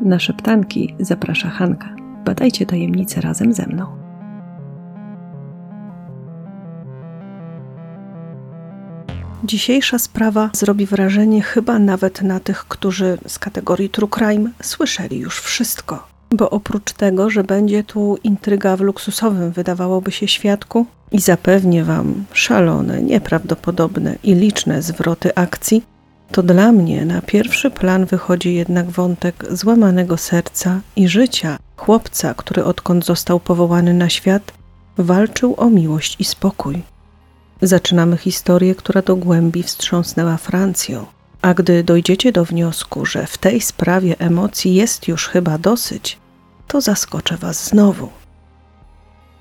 Na szeptanki zaprasza Hanka. Badajcie tajemnice razem ze mną. Dzisiejsza sprawa zrobi wrażenie chyba nawet na tych, którzy z kategorii True Crime słyszeli już wszystko. Bo oprócz tego, że będzie tu intryga w luksusowym, wydawałoby się świadku, i zapewnię Wam szalone, nieprawdopodobne i liczne zwroty akcji, to dla mnie na pierwszy plan wychodzi jednak wątek złamanego serca i życia chłopca, który odkąd został powołany na świat, walczył o miłość i spokój. Zaczynamy historię, która do głębi wstrząsnęła Francją. A gdy dojdziecie do wniosku, że w tej sprawie emocji jest już chyba dosyć, to zaskoczę Was znowu.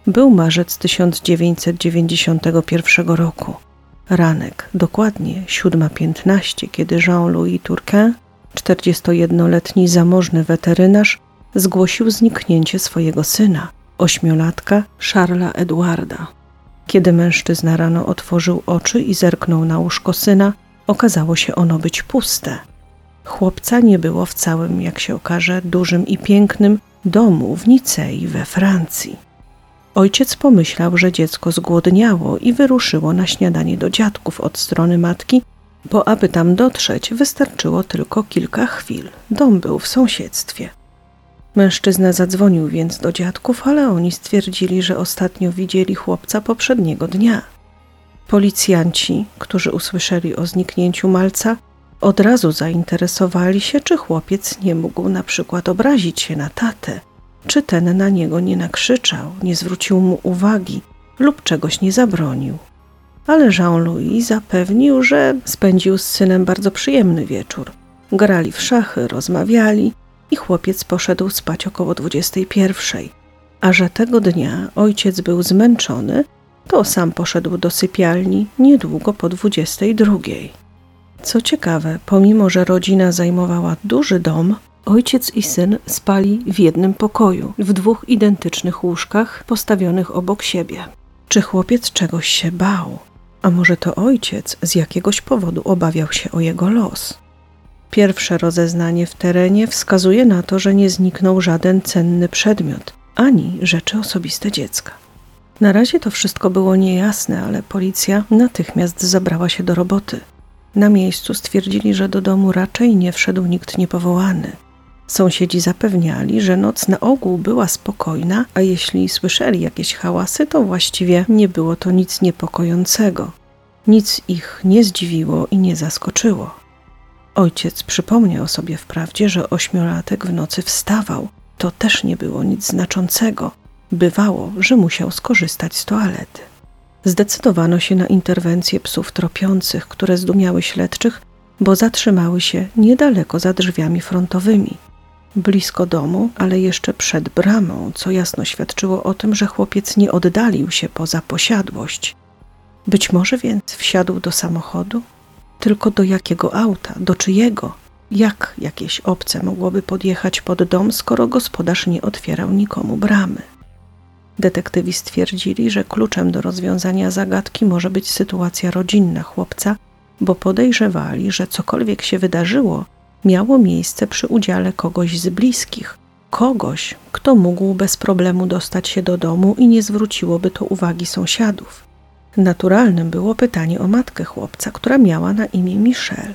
Był marzec 1991 roku. Ranek, dokładnie 7.15, kiedy Jean-Louis Turquin, 41-letni zamożny weterynarz, zgłosił zniknięcie swojego syna, ośmiolatka Charlesa Edwarda. Kiedy mężczyzna rano otworzył oczy i zerknął na łóżko syna, okazało się ono być puste. Chłopca nie było w całym, jak się okaże, dużym i pięknym domu w Nicei we Francji. Ojciec pomyślał, że dziecko zgłodniało i wyruszyło na śniadanie do dziadków od strony matki, bo aby tam dotrzeć, wystarczyło tylko kilka chwil. Dom był w sąsiedztwie. Mężczyzna zadzwonił więc do dziadków, ale oni stwierdzili, że ostatnio widzieli chłopca poprzedniego dnia. Policjanci, którzy usłyszeli o zniknięciu malca, od razu zainteresowali się, czy chłopiec nie mógł na przykład obrazić się na tatę, czy ten na niego nie nakrzyczał, nie zwrócił mu uwagi lub czegoś nie zabronił. Ale Jean-Louis zapewnił, że spędził z synem bardzo przyjemny wieczór. Grali w szachy, rozmawiali i chłopiec poszedł spać około 21. A że tego dnia ojciec był zmęczony, to sam poszedł do sypialni niedługo po 22. Co ciekawe, pomimo że rodzina zajmowała duży dom, ojciec i syn spali w jednym pokoju, w dwóch identycznych łóżkach postawionych obok siebie. Czy chłopiec czegoś się bał? A może to ojciec z jakiegoś powodu obawiał się o jego los? Pierwsze rozeznanie w terenie wskazuje na to, że nie zniknął żaden cenny przedmiot, ani rzeczy osobiste dziecka. Na razie to wszystko było niejasne, ale policja natychmiast zabrała się do roboty. Na miejscu stwierdzili, że do domu raczej nie wszedł nikt niepowołany. Sąsiedzi zapewniali, że noc na ogół była spokojna, a jeśli słyszeli jakieś hałasy, to właściwie nie było to nic niepokojącego. Nic ich nie zdziwiło i nie zaskoczyło. Ojciec przypomniał sobie wprawdzie, że ośmiolatek w nocy wstawał. To też nie było nic znaczącego. Bywało, że musiał skorzystać z toalety. Zdecydowano się na interwencję psów tropiących, które zdumiały śledczych, bo zatrzymały się niedaleko za drzwiami frontowymi. Blisko domu, ale jeszcze przed bramą, co jasno świadczyło o tym, że chłopiec nie oddalił się poza posiadłość. Być może więc wsiadł do samochodu? Tylko do jakiego auta, do czyjego? Jak jakieś obce mogłoby podjechać pod dom, skoro gospodarz nie otwierał nikomu bramy? Detektywi stwierdzili, że kluczem do rozwiązania zagadki może być sytuacja rodzinna chłopca, bo podejrzewali, że cokolwiek się wydarzyło, miało miejsce przy udziale kogoś z bliskich, kogoś, kto mógł bez problemu dostać się do domu i nie zwróciłoby to uwagi sąsiadów. Naturalnym było pytanie o matkę chłopca, która miała na imię Michelle.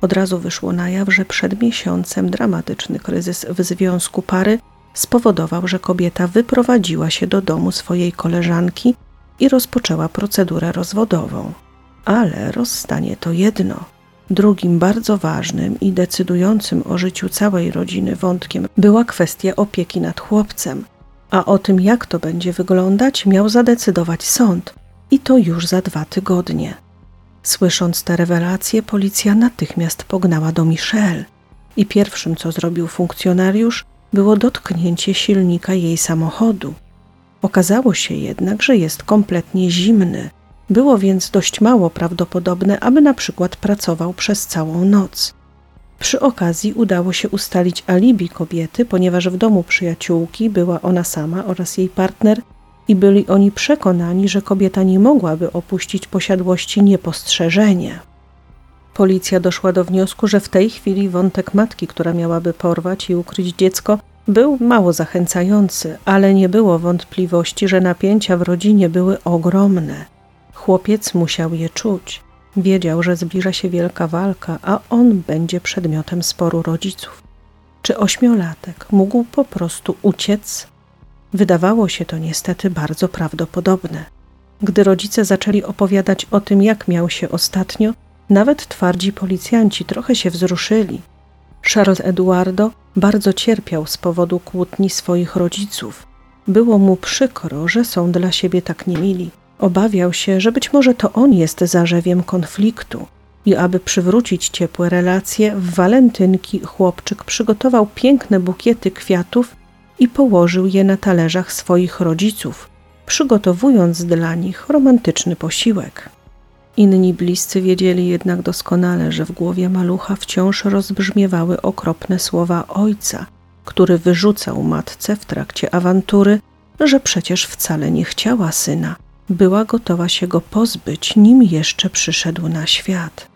Od razu wyszło na jaw, że przed miesiącem dramatyczny kryzys w związku pary spowodował, że kobieta wyprowadziła się do domu swojej koleżanki i rozpoczęła procedurę rozwodową. Ale rozstanie to jedno. Drugim bardzo ważnym i decydującym o życiu całej rodziny wątkiem była kwestia opieki nad chłopcem, a o tym, jak to będzie wyglądać, miał zadecydować sąd i to już za dwa tygodnie. Słysząc te rewelacje, policja natychmiast pognała do Michelle i pierwszym, co zrobił funkcjonariusz, było dotknięcie silnika jej samochodu. Okazało się jednak, że jest kompletnie zimny. Było więc dość mało prawdopodobne, aby na przykład pracował przez całą noc. Przy okazji udało się ustalić alibi kobiety, ponieważ w domu przyjaciółki była ona sama oraz jej partner i byli oni przekonani, że kobieta nie mogłaby opuścić posiadłości niepostrzeżenie. Policja doszła do wniosku, że w tej chwili wątek matki, która miałaby porwać i ukryć dziecko, był mało zachęcający, ale nie było wątpliwości, że napięcia w rodzinie były ogromne. Chłopiec musiał je czuć. Wiedział, że zbliża się wielka walka, a on będzie przedmiotem sporu rodziców. Czy ośmiolatek mógł po prostu uciec? Wydawało się to niestety bardzo prawdopodobne. Gdy rodzice zaczęli opowiadać o tym, jak miał się ostatnio, nawet twardzi policjanci trochę się wzruszyli. Charles Eduardo bardzo cierpiał z powodu kłótni swoich rodziców. Było mu przykro, że są dla siebie tak niemili. Obawiał się, że być może to on jest zarzewiem konfliktu i aby przywrócić ciepłe relacje, w walentynki chłopczyk przygotował piękne bukiety kwiatów i położył je na talerzach swoich rodziców, przygotowując dla nich romantyczny posiłek. Inni bliscy wiedzieli jednak doskonale, że w głowie malucha wciąż rozbrzmiewały okropne słowa ojca, który wyrzucał matce w trakcie awantury, że przecież wcale nie chciała syna, była gotowa się go pozbyć, nim jeszcze przyszedł na świat.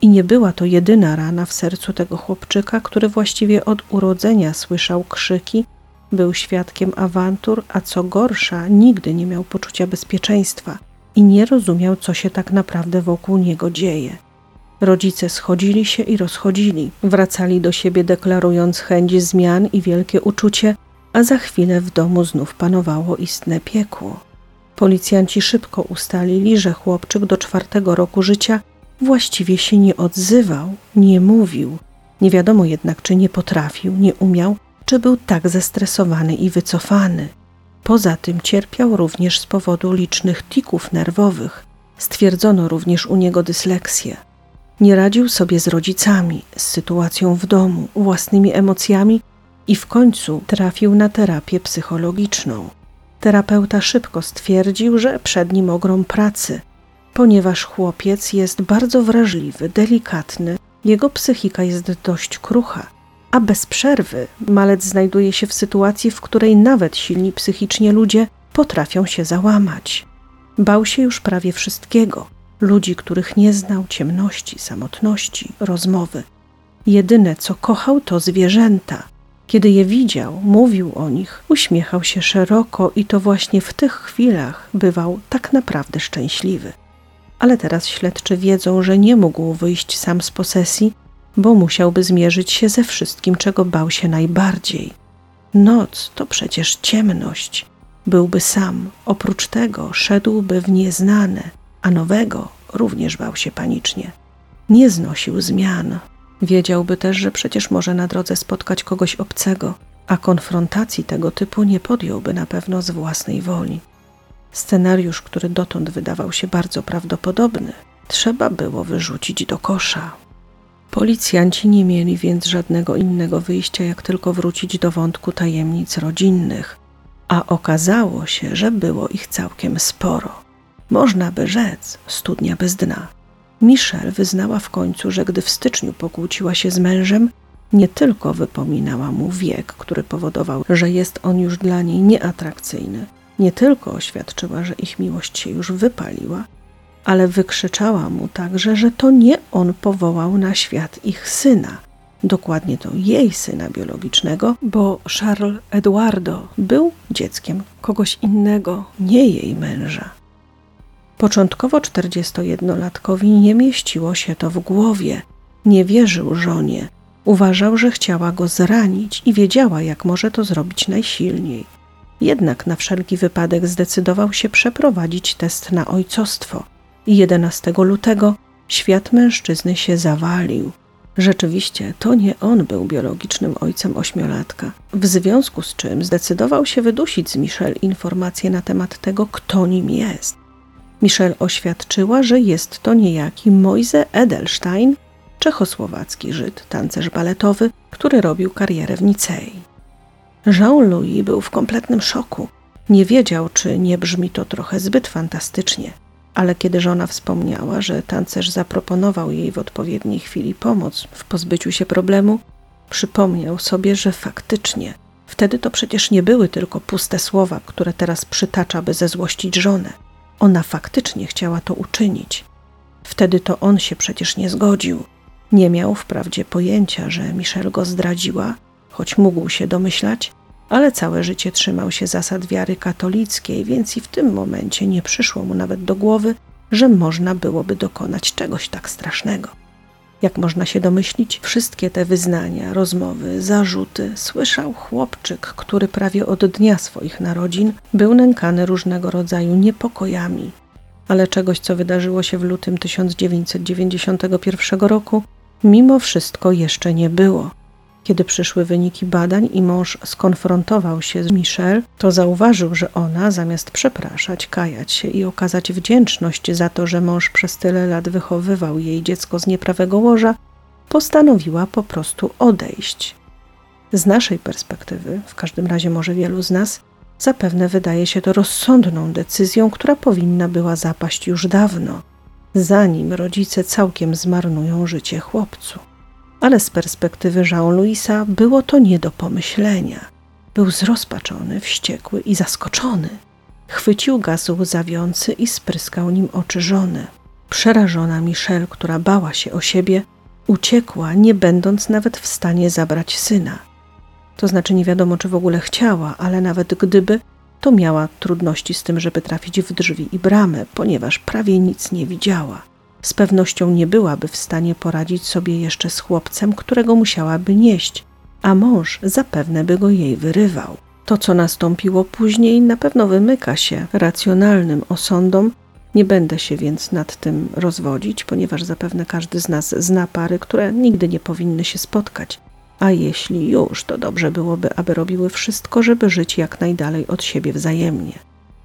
I nie była to jedyna rana w sercu tego chłopczyka, który właściwie od urodzenia słyszał krzyki, był świadkiem awantur, a co gorsza, nigdy nie miał poczucia bezpieczeństwa i nie rozumiał, co się tak naprawdę wokół niego dzieje. Rodzice schodzili się i rozchodzili, wracali do siebie deklarując chęć zmian i wielkie uczucie, a za chwilę w domu znów panowało istne piekło. Policjanci szybko ustalili, że chłopczyk do czwartego roku życia właściwie się nie odzywał, nie mówił. Nie wiadomo jednak, czy nie potrafił, nie umiał, czy był tak zestresowany i wycofany. Poza tym cierpiał również z powodu licznych tików nerwowych. Stwierdzono również u niego dysleksję. Nie radził sobie z rodzicami, z sytuacją w domu, własnymi emocjami i w końcu trafił na terapię psychologiczną. Terapeuta szybko stwierdził, że przed nim ogrom pracy, ponieważ chłopiec jest bardzo wrażliwy, delikatny, jego psychika jest dość krucha, a bez przerwy malec znajduje się w sytuacji, w której nawet silni psychicznie ludzie potrafią się załamać. Bał się już prawie wszystkiego ludzi, których nie znał, ciemności, samotności, rozmowy. Jedyne, co kochał, to zwierzęta kiedy je widział, mówił o nich, uśmiechał się szeroko i to właśnie w tych chwilach bywał tak naprawdę szczęśliwy. Ale teraz śledczy wiedzą, że nie mógł wyjść sam z posesji, bo musiałby zmierzyć się ze wszystkim, czego bał się najbardziej. Noc to przecież ciemność. Byłby sam, oprócz tego szedłby w nieznane, a nowego również bał się panicznie. Nie znosił zmian, Wiedziałby też, że przecież może na drodze spotkać kogoś obcego, a konfrontacji tego typu nie podjąłby na pewno z własnej woli. Scenariusz, który dotąd wydawał się bardzo prawdopodobny, trzeba było wyrzucić do kosza. Policjanci nie mieli więc żadnego innego wyjścia, jak tylko wrócić do wątku tajemnic rodzinnych, a okazało się, że było ich całkiem sporo. Można by rzec, studnia bez dna. Michelle wyznała w końcu, że gdy w styczniu pokłóciła się z mężem, nie tylko wypominała mu wiek, który powodował, że jest on już dla niej nieatrakcyjny, nie tylko oświadczyła, że ich miłość się już wypaliła, ale wykrzyczała mu także, że to nie on powołał na świat ich syna, dokładnie to jej syna biologicznego, bo Charles Eduardo był dzieckiem kogoś innego, nie jej męża. Początkowo 41-latkowi nie mieściło się to w głowie. Nie wierzył żonie. Uważał, że chciała go zranić i wiedziała, jak może to zrobić najsilniej. Jednak na wszelki wypadek zdecydował się przeprowadzić test na ojcostwo. I 11 lutego świat mężczyzny się zawalił. Rzeczywiście to nie on był biologicznym ojcem ośmiolatka, w związku z czym zdecydował się wydusić z Michelle informacje na temat tego, kto nim jest. Michelle oświadczyła, że jest to niejaki Moise Edelstein, czechosłowacki Żyd, tancerz baletowy, który robił karierę w Nicei. Jean-Louis był w kompletnym szoku. Nie wiedział, czy nie brzmi to trochę zbyt fantastycznie, ale kiedy żona wspomniała, że tancerz zaproponował jej w odpowiedniej chwili pomoc w pozbyciu się problemu, przypomniał sobie, że faktycznie wtedy to przecież nie były tylko puste słowa, które teraz przytacza, by zezłościć żonę. Ona faktycznie chciała to uczynić. Wtedy to on się przecież nie zgodził. Nie miał wprawdzie pojęcia, że Michelle go zdradziła, choć mógł się domyślać, ale całe życie trzymał się zasad wiary katolickiej, więc i w tym momencie nie przyszło mu nawet do głowy, że można byłoby dokonać czegoś tak strasznego. Jak można się domyślić, wszystkie te wyznania, rozmowy, zarzuty słyszał chłopczyk, który prawie od dnia swoich narodzin był nękany różnego rodzaju niepokojami. Ale czegoś, co wydarzyło się w lutym 1991 roku, mimo wszystko jeszcze nie było. Kiedy przyszły wyniki badań i mąż skonfrontował się z Michelle, to zauważył, że ona zamiast przepraszać, kajać się i okazać wdzięczność za to, że mąż przez tyle lat wychowywał jej dziecko z nieprawego łoża, postanowiła po prostu odejść. Z naszej perspektywy, w każdym razie może wielu z nas, zapewne wydaje się to rozsądną decyzją, która powinna była zapaść już dawno, zanim rodzice całkiem zmarnują życie chłopcu ale z perspektywy Jean-Louisa było to nie do pomyślenia. Był zrozpaczony, wściekły i zaskoczony. Chwycił gaz łzawiący i spryskał nim oczy żony. Przerażona Michelle, która bała się o siebie, uciekła, nie będąc nawet w stanie zabrać syna. To znaczy nie wiadomo, czy w ogóle chciała, ale nawet gdyby, to miała trudności z tym, żeby trafić w drzwi i bramę, ponieważ prawie nic nie widziała z pewnością nie byłaby w stanie poradzić sobie jeszcze z chłopcem, którego musiałaby nieść, a mąż zapewne by go jej wyrywał. To, co nastąpiło później, na pewno wymyka się racjonalnym osądom. Nie będę się więc nad tym rozwodzić, ponieważ zapewne każdy z nas zna pary, które nigdy nie powinny się spotkać. A jeśli już, to dobrze byłoby, aby robiły wszystko, żeby żyć jak najdalej od siebie wzajemnie.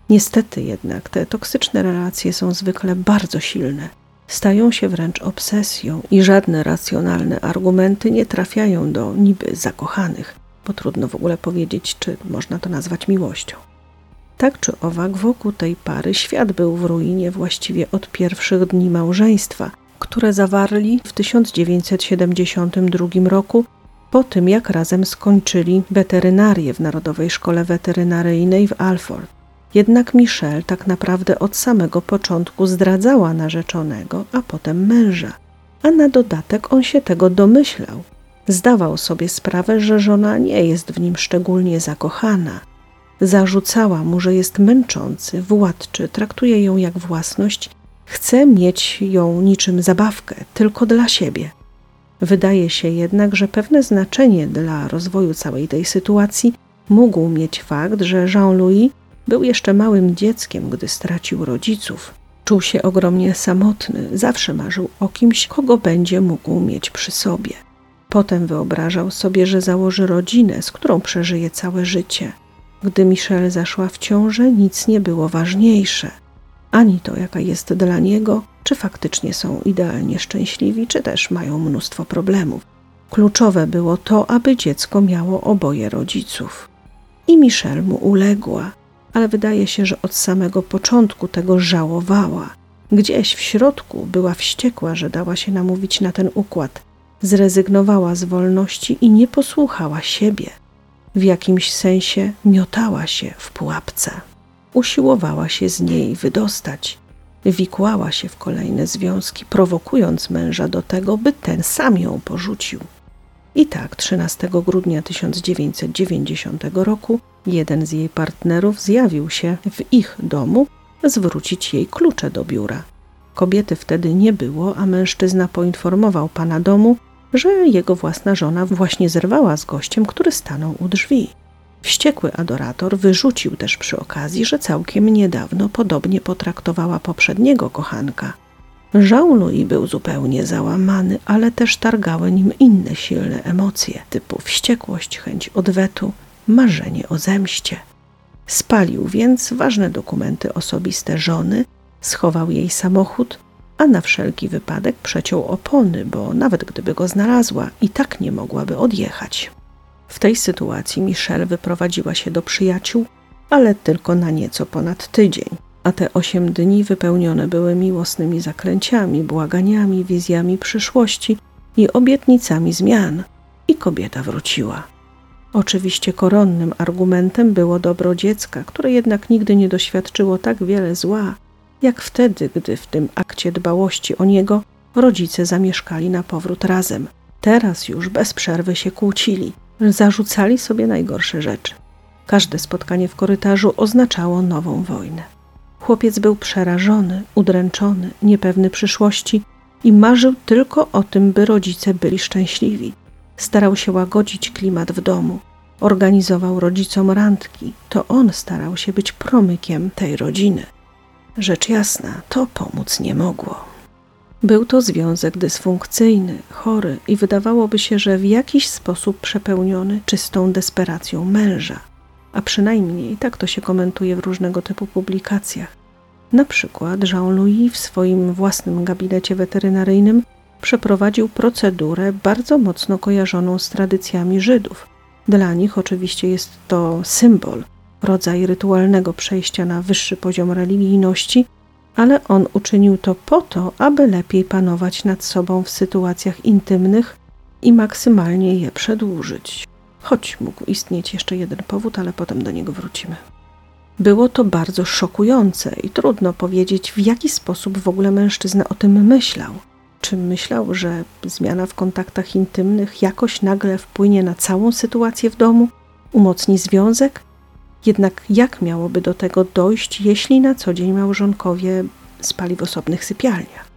Niestety jednak te toksyczne relacje są zwykle bardzo silne stają się wręcz obsesją i żadne racjonalne argumenty nie trafiają do niby zakochanych, bo trudno w ogóle powiedzieć, czy można to nazwać miłością. Tak czy owak, wokół tej pary świat był w ruinie właściwie od pierwszych dni małżeństwa, które zawarli w 1972 roku, po tym jak razem skończyli weterynarię w Narodowej Szkole Weterynaryjnej w Alford. Jednak Michelle tak naprawdę od samego początku zdradzała narzeczonego, a potem męża. A na dodatek on się tego domyślał. Zdawał sobie sprawę, że żona nie jest w nim szczególnie zakochana. Zarzucała mu, że jest męczący, władczy, traktuje ją jak własność, chce mieć ją niczym zabawkę, tylko dla siebie. Wydaje się jednak, że pewne znaczenie dla rozwoju całej tej sytuacji mógł mieć fakt, że Jean-Louis był jeszcze małym dzieckiem, gdy stracił rodziców. Czuł się ogromnie samotny, zawsze marzył o kimś, kogo będzie mógł mieć przy sobie. Potem wyobrażał sobie, że założy rodzinę, z którą przeżyje całe życie. Gdy Michelle zaszła w ciążę, nic nie było ważniejsze. Ani to, jaka jest dla niego, czy faktycznie są idealnie szczęśliwi, czy też mają mnóstwo problemów. Kluczowe było to, aby dziecko miało oboje rodziców. I Michelle mu uległa ale wydaje się, że od samego początku tego żałowała. Gdzieś w środku była wściekła, że dała się namówić na ten układ. Zrezygnowała z wolności i nie posłuchała siebie. W jakimś sensie miotała się w pułapce. Usiłowała się z niej wydostać. Wikłała się w kolejne związki, prowokując męża do tego, by ten sam ją porzucił. I tak 13 grudnia 1990 roku jeden z jej partnerów zjawił się w ich domu zwrócić jej klucze do biura. Kobiety wtedy nie było, a mężczyzna poinformował pana domu, że jego własna żona właśnie zerwała z gościem, który stanął u drzwi. Wściekły adorator wyrzucił też przy okazji, że całkiem niedawno podobnie potraktowała poprzedniego kochanka. Jean-Louis był zupełnie załamany, ale też targały nim inne silne emocje, typu wściekłość, chęć odwetu, marzenie o zemście. Spalił więc ważne dokumenty osobiste żony, schował jej samochód, a na wszelki wypadek przeciął opony, bo nawet gdyby go znalazła, i tak nie mogłaby odjechać. W tej sytuacji Michelle wyprowadziła się do przyjaciół, ale tylko na nieco ponad tydzień a te osiem dni wypełnione były miłosnymi zaklęciami, błaganiami, wizjami przyszłości i obietnicami zmian. I kobieta wróciła. Oczywiście koronnym argumentem było dobro dziecka, które jednak nigdy nie doświadczyło tak wiele zła, jak wtedy, gdy w tym akcie dbałości o niego rodzice zamieszkali na powrót razem. Teraz już bez przerwy się kłócili, zarzucali sobie najgorsze rzeczy. Każde spotkanie w korytarzu oznaczało nową wojnę. Chłopiec był przerażony, udręczony, niepewny przyszłości i marzył tylko o tym, by rodzice byli szczęśliwi. Starał się łagodzić klimat w domu, organizował rodzicom randki. To on starał się być promykiem tej rodziny. Rzecz jasna, to pomóc nie mogło. Był to związek dysfunkcyjny, chory i wydawałoby się, że w jakiś sposób przepełniony czystą desperacją męża a przynajmniej tak to się komentuje w różnego typu publikacjach. Na przykład Jean-Louis w swoim własnym gabinecie weterynaryjnym przeprowadził procedurę bardzo mocno kojarzoną z tradycjami Żydów. Dla nich oczywiście jest to symbol, rodzaj rytualnego przejścia na wyższy poziom religijności, ale on uczynił to po to, aby lepiej panować nad sobą w sytuacjach intymnych i maksymalnie je przedłużyć choć mógł istnieć jeszcze jeden powód, ale potem do niego wrócimy. Było to bardzo szokujące i trudno powiedzieć, w jaki sposób w ogóle mężczyzna o tym myślał. Czy myślał, że zmiana w kontaktach intymnych jakoś nagle wpłynie na całą sytuację w domu, umocni związek? Jednak jak miałoby do tego dojść, jeśli na co dzień małżonkowie spali w osobnych sypialniach?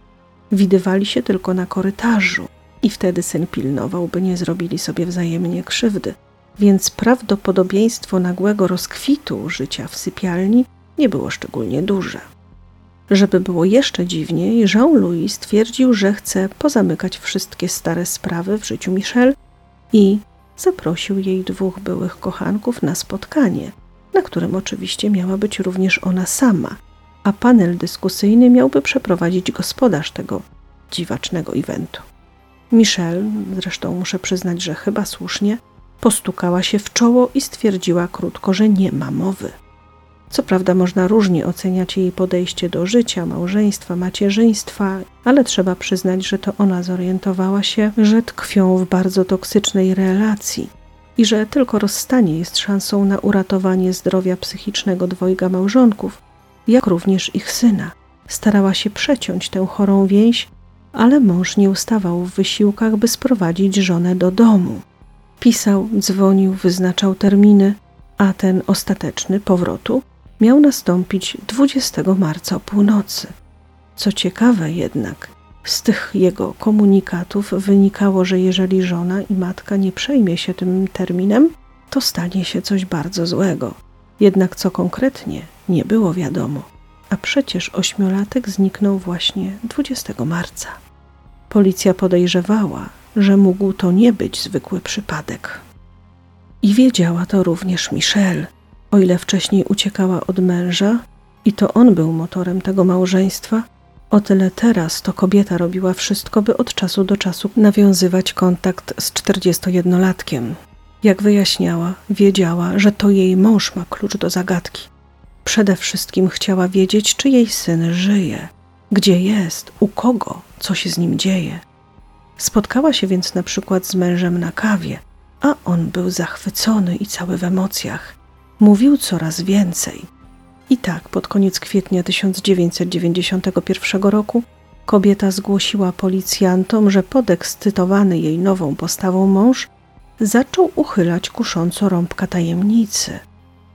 Widywali się tylko na korytarzu, i wtedy syn pilnował, by nie zrobili sobie wzajemnie krzywdy, więc prawdopodobieństwo nagłego rozkwitu życia w sypialni nie było szczególnie duże. Żeby było jeszcze dziwniej, Jean-Louis stwierdził, że chce pozamykać wszystkie stare sprawy w życiu Michelle i zaprosił jej dwóch byłych kochanków na spotkanie, na którym oczywiście miała być również ona sama, a panel dyskusyjny miałby przeprowadzić gospodarz tego dziwacznego eventu. Michelle, zresztą muszę przyznać, że chyba słusznie, postukała się w czoło i stwierdziła krótko, że nie ma mowy. Co prawda można różnie oceniać jej podejście do życia, małżeństwa, macierzyństwa, ale trzeba przyznać, że to ona zorientowała się, że tkwią w bardzo toksycznej relacji i że tylko rozstanie jest szansą na uratowanie zdrowia psychicznego dwojga małżonków, jak również ich syna. Starała się przeciąć tę chorą więź ale mąż nie ustawał w wysiłkach, by sprowadzić żonę do domu. Pisał, dzwonił, wyznaczał terminy, a ten ostateczny powrotu miał nastąpić 20 marca o północy. Co ciekawe jednak, z tych jego komunikatów wynikało, że jeżeli żona i matka nie przejmie się tym terminem, to stanie się coś bardzo złego. Jednak co konkretnie, nie było wiadomo. A przecież ośmiolatek zniknął właśnie 20 marca. Policja podejrzewała, że mógł to nie być zwykły przypadek. I wiedziała to również Michelle, o ile wcześniej uciekała od męża i to on był motorem tego małżeństwa, o tyle teraz to kobieta robiła wszystko, by od czasu do czasu nawiązywać kontakt z 41-latkiem. Jak wyjaśniała, wiedziała, że to jej mąż ma klucz do zagadki. Przede wszystkim chciała wiedzieć, czy jej syn żyje, gdzie jest, u kogo, co się z nim dzieje. Spotkała się więc na przykład z mężem na kawie, a on był zachwycony i cały w emocjach. Mówił coraz więcej. I tak pod koniec kwietnia 1991 roku kobieta zgłosiła policjantom, że podekscytowany jej nową postawą mąż zaczął uchylać kusząco rąbka tajemnicy.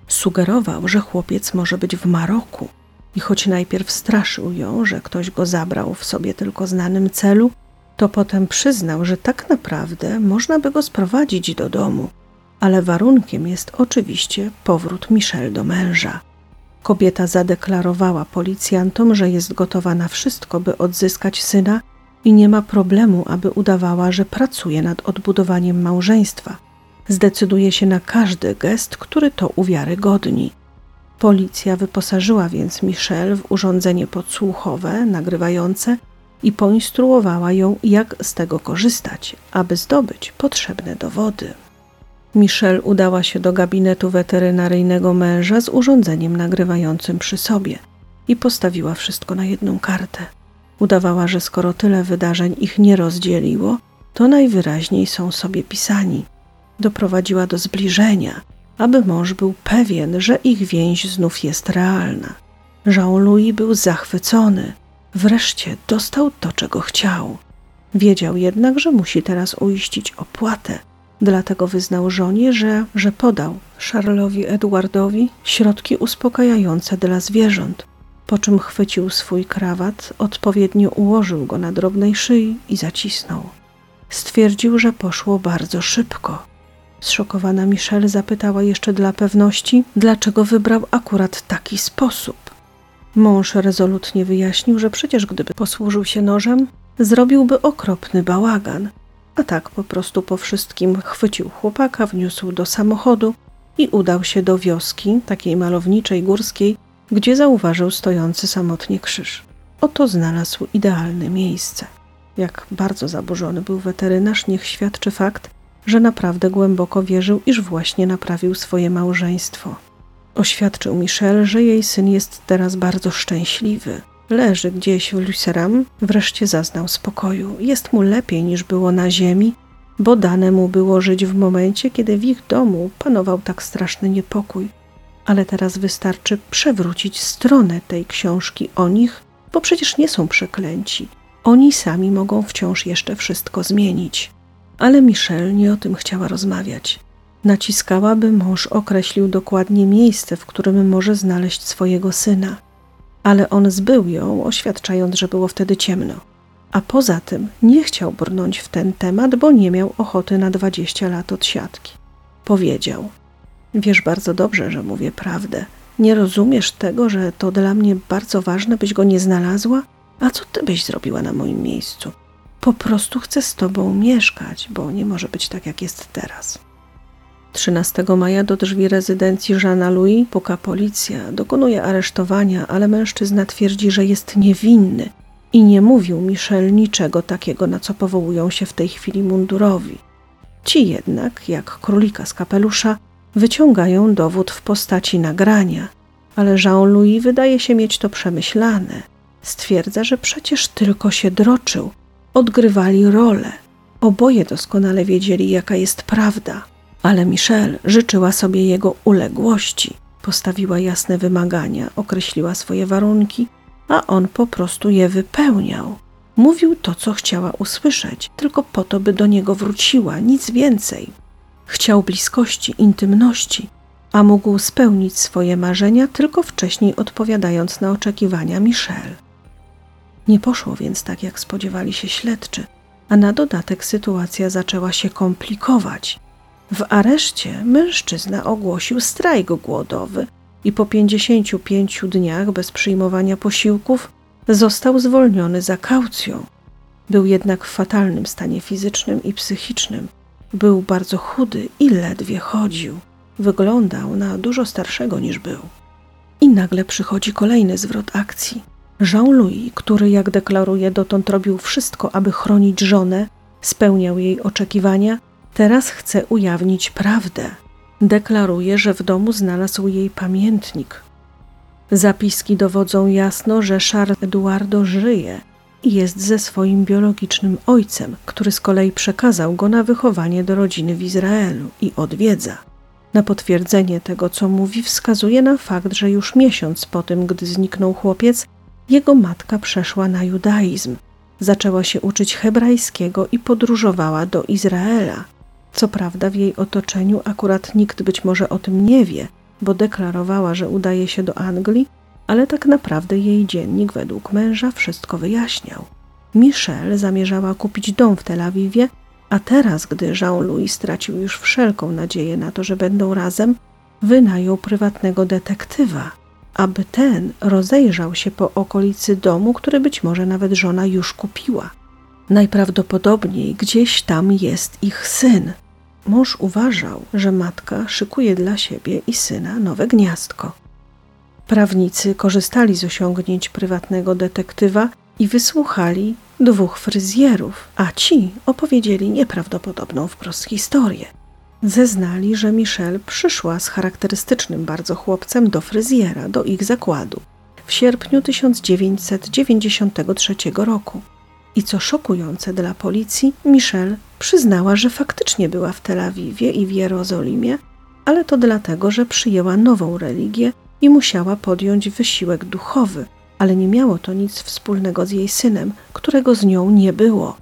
Sugerował, że chłopiec może być w Maroku i choć najpierw straszył ją, że ktoś go zabrał w sobie tylko znanym celu, to potem przyznał, że tak naprawdę można by go sprowadzić do domu, ale warunkiem jest oczywiście powrót Michelle do męża. Kobieta zadeklarowała policjantom, że jest gotowa na wszystko, by odzyskać syna i nie ma problemu, aby udawała, że pracuje nad odbudowaniem małżeństwa. Zdecyduje się na każdy gest, który to uwiarygodni. Policja wyposażyła więc Michelle w urządzenie podsłuchowe, nagrywające i poinstruowała ją, jak z tego korzystać, aby zdobyć potrzebne dowody. Michelle udała się do gabinetu weterynaryjnego męża z urządzeniem nagrywającym przy sobie i postawiła wszystko na jedną kartę. Udawała, że skoro tyle wydarzeń ich nie rozdzieliło, to najwyraźniej są sobie pisani. Doprowadziła do zbliżenia, aby mąż był pewien, że ich więź znów jest realna. Jean-Louis był zachwycony. Wreszcie dostał to, czego chciał. Wiedział jednak, że musi teraz uiścić opłatę. Dlatego wyznał żonie, że, że podał Charlesowi Edwardowi środki uspokajające dla zwierząt, po czym chwycił swój krawat, odpowiednio ułożył go na drobnej szyi i zacisnął. Stwierdził, że poszło bardzo szybko. Zszokowana Michelle zapytała jeszcze dla pewności, dlaczego wybrał akurat taki sposób. Mąż rezolutnie wyjaśnił, że przecież gdyby posłużył się nożem, zrobiłby okropny bałagan, a tak po prostu po wszystkim chwycił chłopaka, wniósł do samochodu i udał się do wioski, takiej malowniczej, górskiej, gdzie zauważył stojący samotnie krzyż. Oto znalazł idealne miejsce. Jak bardzo zaburzony był weterynarz, niech świadczy fakt, że naprawdę głęboko wierzył, iż właśnie naprawił swoje małżeństwo. Oświadczył Michel, że jej syn jest teraz bardzo szczęśliwy. Leży gdzieś w Luceram, wreszcie zaznał spokoju. Jest mu lepiej niż było na ziemi, bo dane mu było żyć w momencie, kiedy w ich domu panował tak straszny niepokój. Ale teraz wystarczy przewrócić stronę tej książki o nich, bo przecież nie są przeklęci. Oni sami mogą wciąż jeszcze wszystko zmienić. Ale Michelle nie o tym chciała rozmawiać. Naciskała, by mąż określił dokładnie miejsce, w którym może znaleźć swojego syna. Ale on zbył ją, oświadczając, że było wtedy ciemno. A poza tym nie chciał brnąć w ten temat, bo nie miał ochoty na dwadzieścia lat od siatki. Powiedział: Wiesz bardzo dobrze, że mówię prawdę. Nie rozumiesz tego, że to dla mnie bardzo ważne, byś go nie znalazła? A co ty byś zrobiła na moim miejscu? Po prostu chcę z tobą mieszkać, bo nie może być tak, jak jest teraz. 13 maja do drzwi rezydencji Jeana Louis puka policja, dokonuje aresztowania, ale mężczyzna twierdzi, że jest niewinny i nie mówił Michel niczego takiego, na co powołują się w tej chwili mundurowi. Ci jednak, jak królika z kapelusza, wyciągają dowód w postaci nagrania, ale Jean-Louis wydaje się mieć to przemyślane. Stwierdza, że przecież tylko się droczył, odgrywali rolę. Oboje doskonale wiedzieli, jaka jest prawda, ale Michelle życzyła sobie jego uległości. Postawiła jasne wymagania, określiła swoje warunki, a on po prostu je wypełniał. Mówił to, co chciała usłyszeć, tylko po to, by do niego wróciła, nic więcej. Chciał bliskości, intymności, a mógł spełnić swoje marzenia tylko wcześniej odpowiadając na oczekiwania Michelle. Nie poszło więc tak, jak spodziewali się śledczy, a na dodatek sytuacja zaczęła się komplikować. W areszcie mężczyzna ogłosił strajk głodowy i po 55 dniach bez przyjmowania posiłków został zwolniony za kaucją. Był jednak w fatalnym stanie fizycznym i psychicznym. Był bardzo chudy i ledwie chodził. Wyglądał na dużo starszego niż był. I nagle przychodzi kolejny zwrot akcji. Jean-Louis, który, jak deklaruje, dotąd robił wszystko, aby chronić żonę, spełniał jej oczekiwania, teraz chce ujawnić prawdę. Deklaruje, że w domu znalazł jej pamiętnik. Zapiski dowodzą jasno, że Charles Eduardo żyje i jest ze swoim biologicznym ojcem, który z kolei przekazał go na wychowanie do rodziny w Izraelu i odwiedza. Na potwierdzenie tego, co mówi, wskazuje na fakt, że już miesiąc po tym, gdy zniknął chłopiec, jego matka przeszła na judaizm, zaczęła się uczyć hebrajskiego i podróżowała do Izraela. Co prawda, w jej otoczeniu akurat nikt być może o tym nie wie, bo deklarowała, że udaje się do Anglii, ale tak naprawdę jej dziennik według męża wszystko wyjaśniał. Michelle zamierzała kupić dom w Tel Awiwie, a teraz, gdy Jean-Louis stracił już wszelką nadzieję na to, że będą razem, wynajął prywatnego detektywa aby ten rozejrzał się po okolicy domu, który być może nawet żona już kupiła. Najprawdopodobniej gdzieś tam jest ich syn. Mąż uważał, że matka szykuje dla siebie i syna nowe gniazdko. Prawnicy korzystali z osiągnięć prywatnego detektywa i wysłuchali dwóch fryzjerów, a ci opowiedzieli nieprawdopodobną wprost historię. Zeznali, że Michelle przyszła z charakterystycznym bardzo chłopcem do fryzjera, do ich zakładu w sierpniu 1993 roku. I co szokujące dla policji, Michelle przyznała, że faktycznie była w Tel Awiwie i w Jerozolimie, ale to dlatego, że przyjęła nową religię i musiała podjąć wysiłek duchowy, ale nie miało to nic wspólnego z jej synem, którego z nią nie było.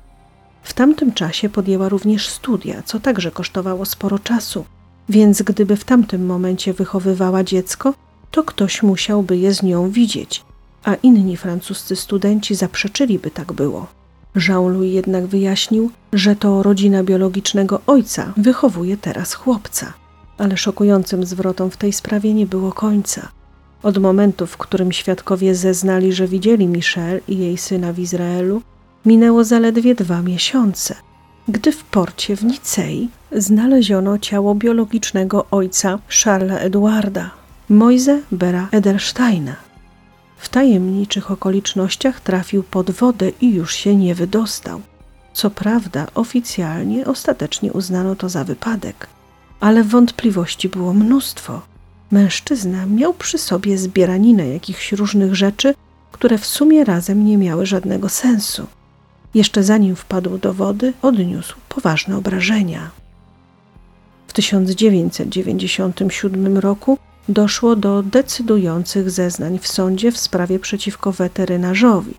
W tamtym czasie podjęła również studia, co także kosztowało sporo czasu, więc gdyby w tamtym momencie wychowywała dziecko, to ktoś musiałby je z nią widzieć, a inni francuscy studenci zaprzeczyliby tak było. Jean-Louis jednak wyjaśnił, że to rodzina biologicznego ojca wychowuje teraz chłopca. Ale szokującym zwrotom w tej sprawie nie było końca. Od momentu, w którym świadkowie zeznali, że widzieli Michelle i jej syna w Izraelu, minęło zaledwie dwa miesiące, gdy w porcie w Nicei znaleziono ciało biologicznego ojca Charlesa Eduarda, Moise Bera Edelsteina. W tajemniczych okolicznościach trafił pod wodę i już się nie wydostał. Co prawda, oficjalnie ostatecznie uznano to za wypadek, ale wątpliwości było mnóstwo. Mężczyzna miał przy sobie zbieraninę jakichś różnych rzeczy, które w sumie razem nie miały żadnego sensu. Jeszcze zanim wpadł do wody, odniósł poważne obrażenia. W 1997 roku doszło do decydujących zeznań w sądzie w sprawie przeciwko weterynarzowi.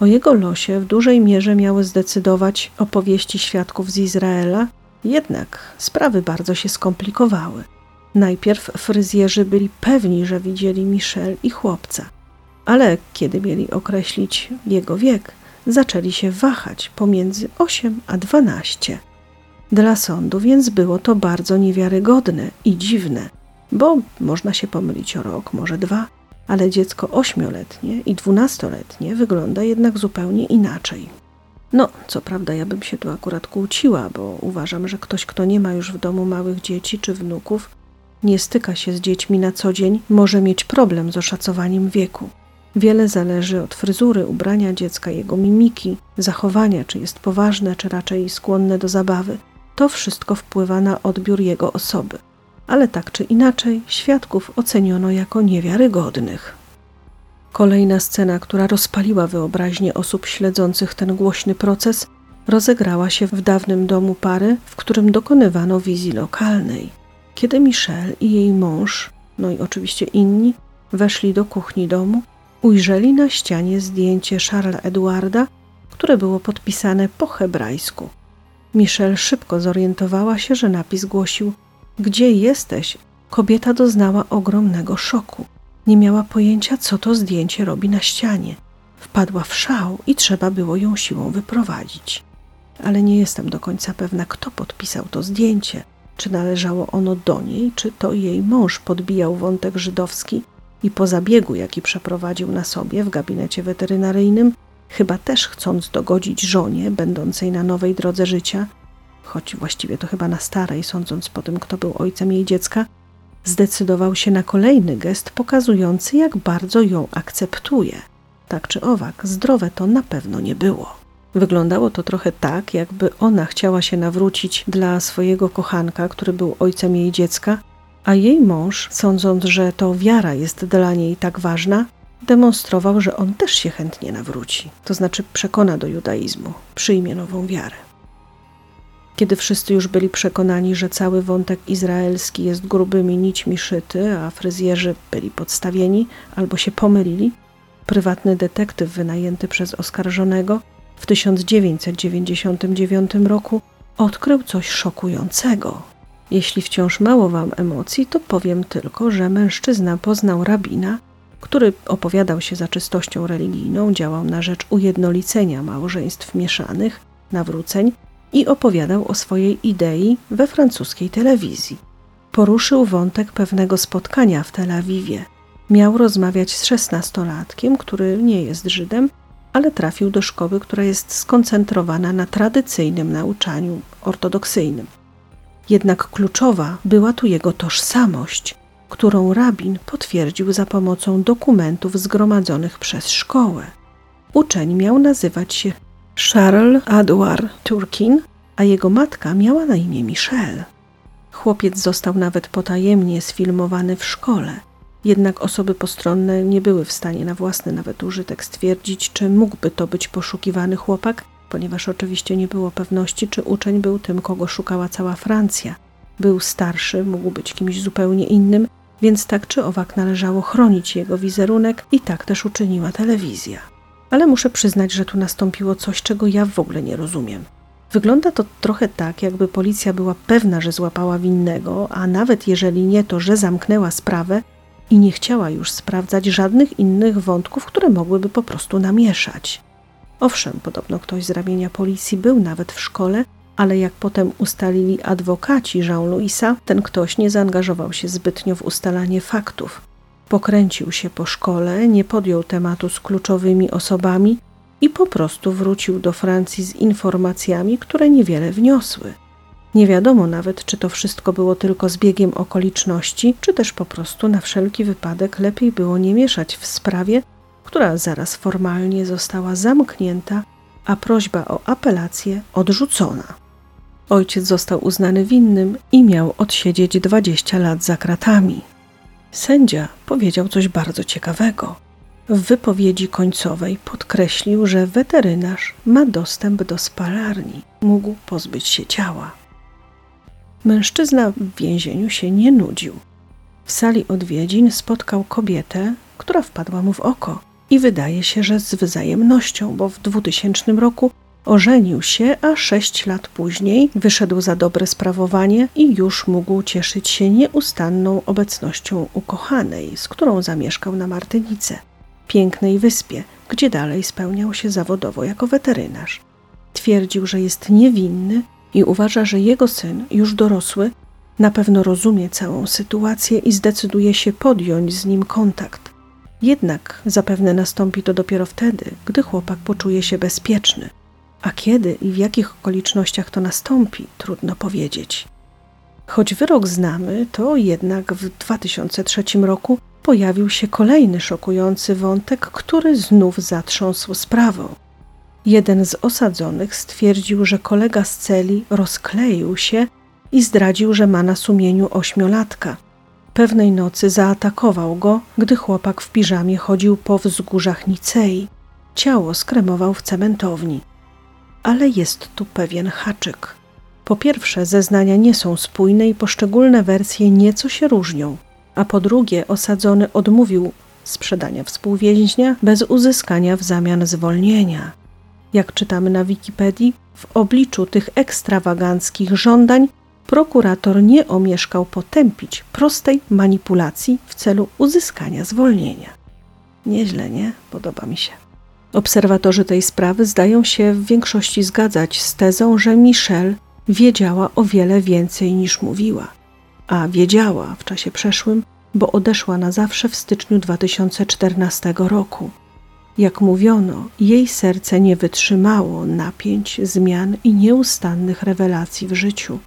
O jego losie w dużej mierze miały zdecydować opowieści świadków z Izraela, jednak sprawy bardzo się skomplikowały. Najpierw fryzjerzy byli pewni, że widzieli Michel i chłopca, ale kiedy mieli określić jego wiek, zaczęli się wahać pomiędzy 8 a 12. Dla sądu więc było to bardzo niewiarygodne i dziwne, bo można się pomylić o rok, może dwa, ale dziecko ośmioletnie i dwunastoletnie wygląda jednak zupełnie inaczej. No, co prawda, ja bym się tu akurat kłóciła, bo uważam, że ktoś, kto nie ma już w domu małych dzieci czy wnuków, nie styka się z dziećmi na co dzień, może mieć problem z oszacowaniem wieku. Wiele zależy od fryzury, ubrania dziecka, jego mimiki, zachowania, czy jest poważne, czy raczej skłonne do zabawy. To wszystko wpływa na odbiór jego osoby ale tak czy inaczej świadków oceniono jako niewiarygodnych. Kolejna scena, która rozpaliła wyobraźnię osób śledzących ten głośny proces, rozegrała się w dawnym domu pary, w którym dokonywano wizji lokalnej. Kiedy Michelle i jej mąż, no i oczywiście inni, weszli do kuchni domu, ujrzeli na ścianie zdjęcie Charlesa Eduarda, które było podpisane po hebrajsku. Michelle szybko zorientowała się, że napis głosił gdzie jesteś? Kobieta doznała ogromnego szoku. Nie miała pojęcia, co to zdjęcie robi na ścianie. Wpadła w szał i trzeba było ją siłą wyprowadzić. Ale nie jestem do końca pewna, kto podpisał to zdjęcie. Czy należało ono do niej, czy to jej mąż podbijał wątek żydowski i po zabiegu, jaki przeprowadził na sobie w gabinecie weterynaryjnym, chyba też chcąc dogodzić żonie, będącej na nowej drodze życia, choć właściwie to chyba na starej, sądząc po tym, kto był ojcem jej dziecka, zdecydował się na kolejny gest pokazujący, jak bardzo ją akceptuje. Tak czy owak, zdrowe to na pewno nie było. Wyglądało to trochę tak, jakby ona chciała się nawrócić dla swojego kochanka, który był ojcem jej dziecka, a jej mąż, sądząc, że to wiara jest dla niej tak ważna, demonstrował, że on też się chętnie nawróci, to znaczy przekona do judaizmu, przyjmie nową wiarę. Kiedy wszyscy już byli przekonani, że cały wątek izraelski jest grubymi nićmi szyty, a fryzjerzy byli podstawieni albo się pomylili, prywatny detektyw wynajęty przez oskarżonego w 1999 roku odkrył coś szokującego. Jeśli wciąż mało wam emocji, to powiem tylko, że mężczyzna poznał rabina, który opowiadał się za czystością religijną, działał na rzecz ujednolicenia małżeństw mieszanych, nawróceń i opowiadał o swojej idei we francuskiej telewizji. Poruszył wątek pewnego spotkania w Tel Awiwie. Miał rozmawiać z szesnastolatkiem, który nie jest Żydem, ale trafił do szkoły, która jest skoncentrowana na tradycyjnym nauczaniu ortodoksyjnym. Jednak kluczowa była tu jego tożsamość, którą rabin potwierdził za pomocą dokumentów zgromadzonych przez szkołę. Uczeń miał nazywać się Charles Edward Turkin, a jego matka miała na imię Michelle. Chłopiec został nawet potajemnie sfilmowany w szkole, jednak osoby postronne nie były w stanie na własny nawet użytek stwierdzić, czy mógłby to być poszukiwany chłopak, ponieważ oczywiście nie było pewności, czy uczeń był tym, kogo szukała cała Francja. Był starszy, mógł być kimś zupełnie innym, więc tak czy owak należało chronić jego wizerunek i tak też uczyniła telewizja. Ale muszę przyznać, że tu nastąpiło coś, czego ja w ogóle nie rozumiem. Wygląda to trochę tak, jakby policja była pewna, że złapała winnego, a nawet jeżeli nie, to że zamknęła sprawę i nie chciała już sprawdzać żadnych innych wątków, które mogłyby po prostu namieszać. Owszem, podobno ktoś z ramienia policji był nawet w szkole, ale jak potem ustalili adwokaci Jean-Louisa, ten ktoś nie zaangażował się zbytnio w ustalanie faktów. Pokręcił się po szkole, nie podjął tematu z kluczowymi osobami i po prostu wrócił do Francji z informacjami, które niewiele wniosły. Nie wiadomo nawet, czy to wszystko było tylko zbiegiem okoliczności, czy też po prostu na wszelki wypadek lepiej było nie mieszać w sprawie, która zaraz formalnie została zamknięta, a prośba o apelację odrzucona. Ojciec został uznany winnym i miał odsiedzieć 20 lat za kratami. Sędzia powiedział coś bardzo ciekawego. W wypowiedzi końcowej podkreślił, że weterynarz ma dostęp do spalarni, mógł pozbyć się ciała. Mężczyzna w więzieniu się nie nudził. W sali odwiedzin spotkał kobietę, która wpadła mu w oko i wydaje się, że z wzajemnością, bo w 2000 roku ożenił się, a sześć lat później wyszedł za dobre sprawowanie i już mógł cieszyć się nieustanną obecnością ukochanej, z którą zamieszkał na Martynice, pięknej wyspie, gdzie dalej spełniał się zawodowo jako weterynarz. Twierdził, że jest niewinny i uważa, że jego syn, już dorosły, na pewno rozumie całą sytuację i zdecyduje się podjąć z nim kontakt. Jednak zapewne nastąpi to dopiero wtedy, gdy chłopak poczuje się bezpieczny. A kiedy i w jakich okolicznościach to nastąpi, trudno powiedzieć. Choć wyrok znamy, to jednak w 2003 roku pojawił się kolejny szokujący wątek, który znów zatrząsł sprawą. Jeden z osadzonych stwierdził, że kolega z celi rozkleił się i zdradził, że ma na sumieniu ośmiolatka. Pewnej nocy zaatakował go, gdy chłopak w piżamie chodził po wzgórzach Nicei. Ciało skremował w cementowni. Ale jest tu pewien haczyk. Po pierwsze, zeznania nie są spójne i poszczególne wersje nieco się różnią, a po drugie, osadzony odmówił sprzedania współwięźnia bez uzyskania w zamian zwolnienia. Jak czytamy na Wikipedii, w obliczu tych ekstrawaganckich żądań prokurator nie omieszkał potępić prostej manipulacji w celu uzyskania zwolnienia. Nieźle, nie? Podoba mi się. Obserwatorzy tej sprawy zdają się w większości zgadzać z tezą, że Michelle wiedziała o wiele więcej niż mówiła. A wiedziała w czasie przeszłym, bo odeszła na zawsze w styczniu 2014 roku. Jak mówiono, jej serce nie wytrzymało napięć, zmian i nieustannych rewelacji w życiu.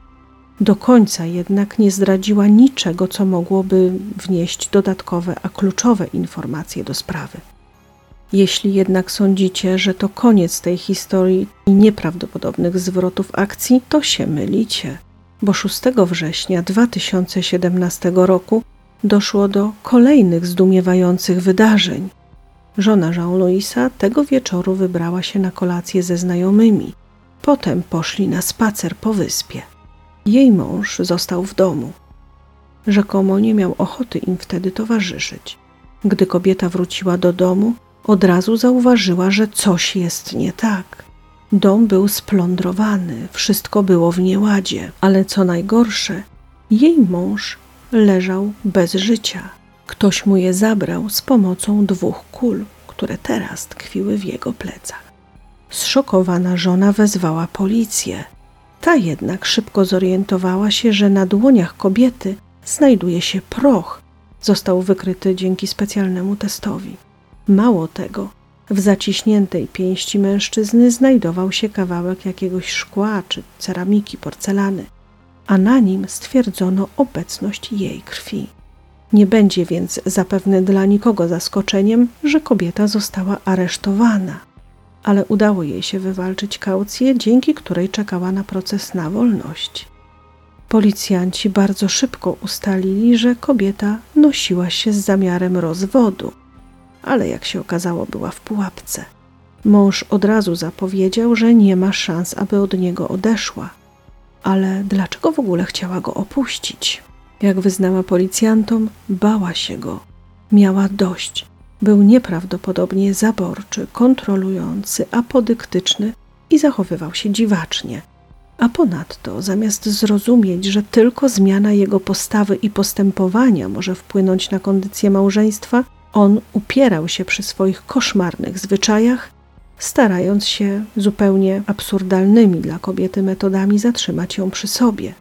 Do końca jednak nie zdradziła niczego, co mogłoby wnieść dodatkowe, a kluczowe informacje do sprawy. Jeśli jednak sądzicie, że to koniec tej historii i nieprawdopodobnych zwrotów akcji, to się mylicie, bo 6 września 2017 roku doszło do kolejnych zdumiewających wydarzeń. Żona Jean-Louisa tego wieczoru wybrała się na kolację ze znajomymi. Potem poszli na spacer po wyspie. Jej mąż został w domu. Rzekomo nie miał ochoty im wtedy towarzyszyć. Gdy kobieta wróciła do domu, od razu zauważyła, że coś jest nie tak. Dom był splądrowany, wszystko było w nieładzie, ale co najgorsze, jej mąż leżał bez życia. Ktoś mu je zabrał z pomocą dwóch kul, które teraz tkwiły w jego plecach. Zszokowana żona wezwała policję. Ta jednak szybko zorientowała się, że na dłoniach kobiety znajduje się proch. Został wykryty dzięki specjalnemu testowi. Mało tego, w zaciśniętej pięści mężczyzny znajdował się kawałek jakiegoś szkła czy ceramiki, porcelany, a na nim stwierdzono obecność jej krwi. Nie będzie więc zapewne dla nikogo zaskoczeniem, że kobieta została aresztowana, ale udało jej się wywalczyć kaucję, dzięki której czekała na proces na wolność. Policjanci bardzo szybko ustalili, że kobieta nosiła się z zamiarem rozwodu, ale jak się okazało, była w pułapce. Mąż od razu zapowiedział, że nie ma szans, aby od niego odeszła. Ale dlaczego w ogóle chciała go opuścić? Jak wyznała policjantom, bała się go. Miała dość. Był nieprawdopodobnie zaborczy, kontrolujący, apodyktyczny i zachowywał się dziwacznie. A ponadto, zamiast zrozumieć, że tylko zmiana jego postawy i postępowania może wpłynąć na kondycję małżeństwa, on upierał się przy swoich koszmarnych zwyczajach, starając się zupełnie absurdalnymi dla kobiety metodami zatrzymać ją przy sobie.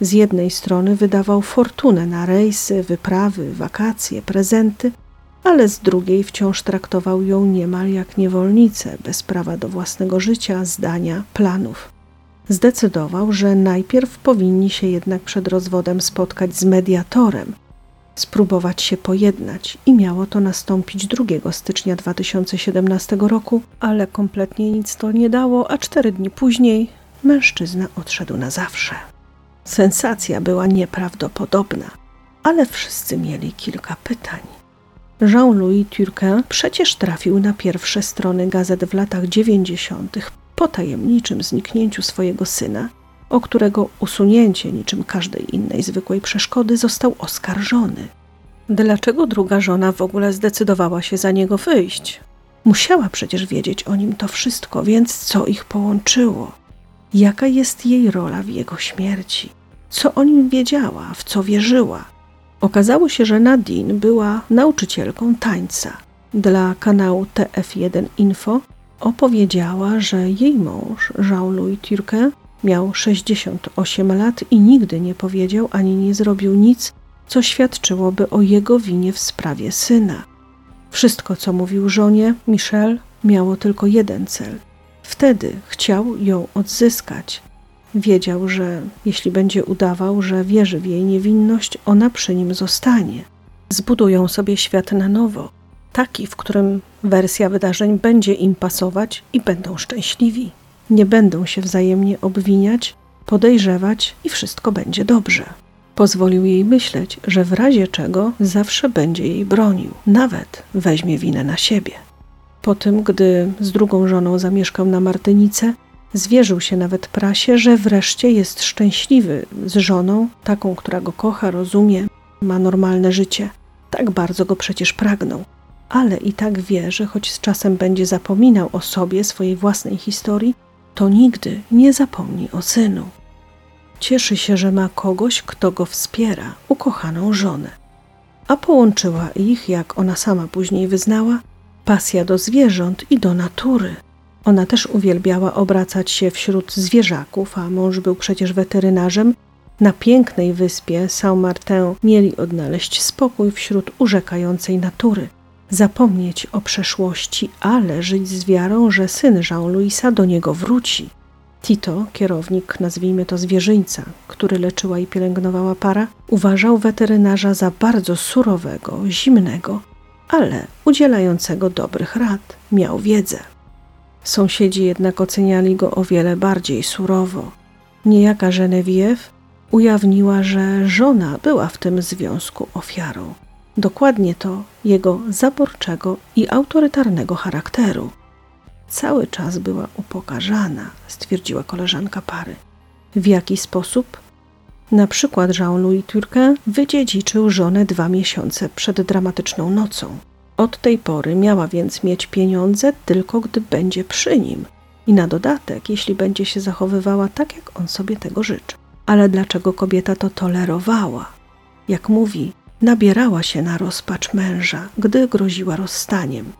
Z jednej strony wydawał fortunę na rejsy, wyprawy, wakacje, prezenty, ale z drugiej wciąż traktował ją niemal jak niewolnicę, bez prawa do własnego życia, zdania, planów. Zdecydował, że najpierw powinni się jednak przed rozwodem spotkać z mediatorem, spróbować się pojednać i miało to nastąpić 2 stycznia 2017 roku, ale kompletnie nic to nie dało, a cztery dni później mężczyzna odszedł na zawsze. Sensacja była nieprawdopodobna, ale wszyscy mieli kilka pytań. Jean-Louis Turquin przecież trafił na pierwsze strony gazet w latach 90. po tajemniczym zniknięciu swojego syna, o którego usunięcie niczym każdej innej zwykłej przeszkody został oskarżony. Dlaczego druga żona w ogóle zdecydowała się za niego wyjść? Musiała przecież wiedzieć o nim to wszystko, więc co ich połączyło? Jaka jest jej rola w jego śmierci? Co o nim wiedziała, w co wierzyła? Okazało się, że Nadine była nauczycielką tańca. Dla kanału TF1 Info opowiedziała, że jej mąż, Jean-Louis Turquin, miał 68 lat i nigdy nie powiedział ani nie zrobił nic, co świadczyłoby o jego winie w sprawie syna. Wszystko, co mówił żonie, Michel, miało tylko jeden cel. Wtedy chciał ją odzyskać, Wiedział, że jeśli będzie udawał, że wierzy w jej niewinność, ona przy nim zostanie. Zbudują sobie świat na nowo, taki, w którym wersja wydarzeń będzie im pasować i będą szczęśliwi. Nie będą się wzajemnie obwiniać, podejrzewać i wszystko będzie dobrze. Pozwolił jej myśleć, że w razie czego zawsze będzie jej bronił, nawet weźmie winę na siebie. Po tym, gdy z drugą żoną zamieszkał na Martynice, Zwierzył się nawet prasie, że wreszcie jest szczęśliwy z żoną, taką, która go kocha, rozumie, ma normalne życie. Tak bardzo go przecież pragnął. Ale i tak wie, że choć z czasem będzie zapominał o sobie, swojej własnej historii, to nigdy nie zapomni o synu. Cieszy się, że ma kogoś, kto go wspiera, ukochaną żonę. A połączyła ich, jak ona sama później wyznała, pasja do zwierząt i do natury. Ona też uwielbiała obracać się wśród zwierzaków, a mąż był przecież weterynarzem. Na pięknej wyspie Saint-Martin mieli odnaleźć spokój wśród urzekającej natury, zapomnieć o przeszłości, ale żyć z wiarą, że syn Jean-Louisa do niego wróci. Tito, kierownik, nazwijmy to zwierzyńca, który leczyła i pielęgnowała para, uważał weterynarza za bardzo surowego, zimnego, ale udzielającego dobrych rad, miał wiedzę. Sąsiedzi jednak oceniali go o wiele bardziej surowo. Niejaka Genevieve ujawniła, że żona była w tym związku ofiarą. Dokładnie to jego zaborczego i autorytarnego charakteru. Cały czas była upokarzana, stwierdziła koleżanka pary. W jaki sposób? Na przykład Jean-Louis Turquin wydziedziczył żonę dwa miesiące przed dramatyczną nocą. Od tej pory miała więc mieć pieniądze tylko gdy będzie przy nim i na dodatek, jeśli będzie się zachowywała tak, jak on sobie tego życzy. Ale dlaczego kobieta to tolerowała? Jak mówi, nabierała się na rozpacz męża, gdy groziła rozstaniem.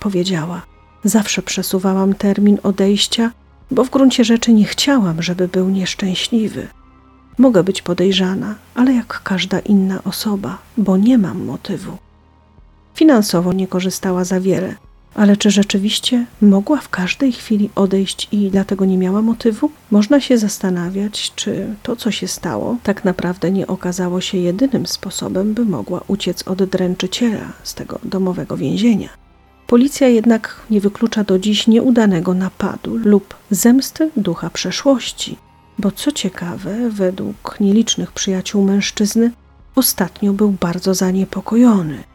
Powiedziała: Zawsze przesuwałam termin odejścia, bo w gruncie rzeczy nie chciałam, żeby był nieszczęśliwy. Mogę być podejrzana, ale jak każda inna osoba, bo nie mam motywu. Finansowo nie korzystała za wiele, ale czy rzeczywiście mogła w każdej chwili odejść i dlatego nie miała motywu? Można się zastanawiać, czy to, co się stało, tak naprawdę nie okazało się jedynym sposobem, by mogła uciec od dręczyciela z tego domowego więzienia. Policja jednak nie wyklucza do dziś nieudanego napadu lub zemsty ducha przeszłości, bo co ciekawe, według nielicznych przyjaciół mężczyzny, ostatnio był bardzo zaniepokojony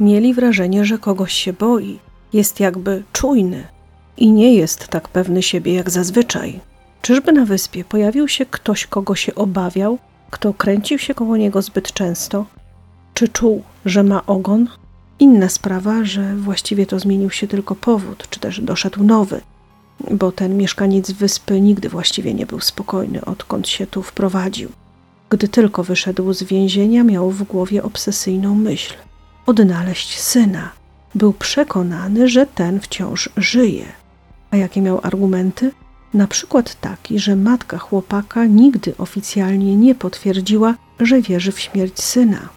Mieli wrażenie, że kogoś się boi, jest jakby czujny i nie jest tak pewny siebie jak zazwyczaj. Czyżby na wyspie pojawił się ktoś, kogo się obawiał Kto kręcił się koło niego zbyt często? Czy czuł, że ma ogon? Inna sprawa, że właściwie to zmienił się tylko powód, czy też doszedł nowy, bo ten mieszkaniec wyspy nigdy właściwie nie był spokojny, odkąd się tu wprowadził. Gdy tylko wyszedł z więzienia, miał w głowie obsesyjną myśl odnaleźć syna. Był przekonany, że ten wciąż żyje. A jakie miał argumenty? Na przykład taki, że matka chłopaka nigdy oficjalnie nie potwierdziła, że wierzy w śmierć syna.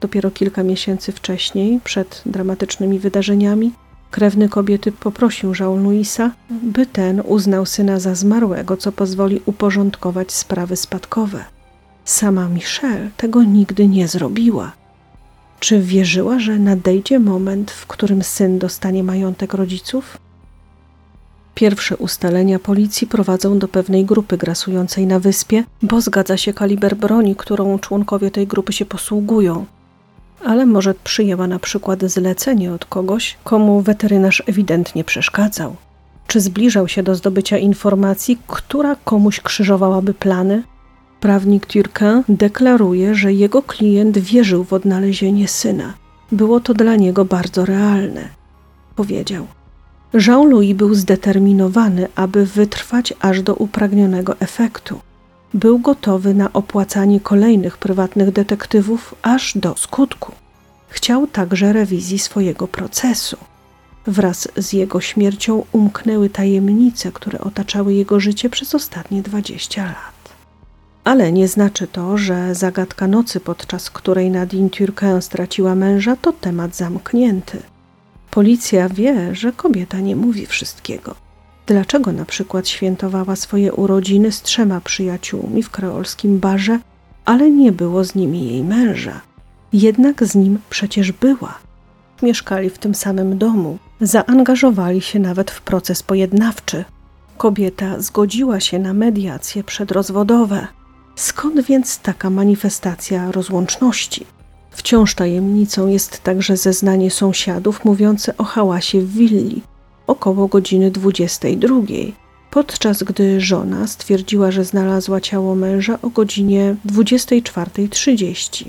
Dopiero kilka miesięcy wcześniej, przed dramatycznymi wydarzeniami, krewny kobiety poprosił Jean Louisa, by ten uznał syna za zmarłego, co pozwoli uporządkować sprawy spadkowe. Sama Michelle tego nigdy nie zrobiła. Czy wierzyła, że nadejdzie moment, w którym syn dostanie majątek rodziców? Pierwsze ustalenia policji prowadzą do pewnej grupy grasującej na wyspie, bo zgadza się kaliber broni, którą członkowie tej grupy się posługują. Ale może przyjęła na przykład zlecenie od kogoś, komu weterynarz ewidentnie przeszkadzał. Czy zbliżał się do zdobycia informacji, która komuś krzyżowałaby plany? Prawnik Turquin deklaruje, że jego klient wierzył w odnalezienie syna. Było to dla niego bardzo realne. Powiedział: Jean-Louis był zdeterminowany, aby wytrwać aż do upragnionego efektu. Był gotowy na opłacanie kolejnych prywatnych detektywów aż do skutku. Chciał także rewizji swojego procesu. Wraz z jego śmiercią umknęły tajemnice, które otaczały jego życie przez ostatnie 20 lat. Ale nie znaczy to, że zagadka nocy, podczas której Nadine Turquin straciła męża, to temat zamknięty. Policja wie, że kobieta nie mówi wszystkiego. Dlaczego na przykład świętowała swoje urodziny z trzema przyjaciółmi w kreolskim barze, ale nie było z nimi jej męża? Jednak z nim przecież była. Mieszkali w tym samym domu, zaangażowali się nawet w proces pojednawczy. Kobieta zgodziła się na mediacje przedrozwodowe. Skąd więc taka manifestacja rozłączności? Wciąż tajemnicą jest także zeznanie sąsiadów mówiące o hałasie w willi około godziny 22, podczas gdy żona stwierdziła, że znalazła ciało męża o godzinie 24.30.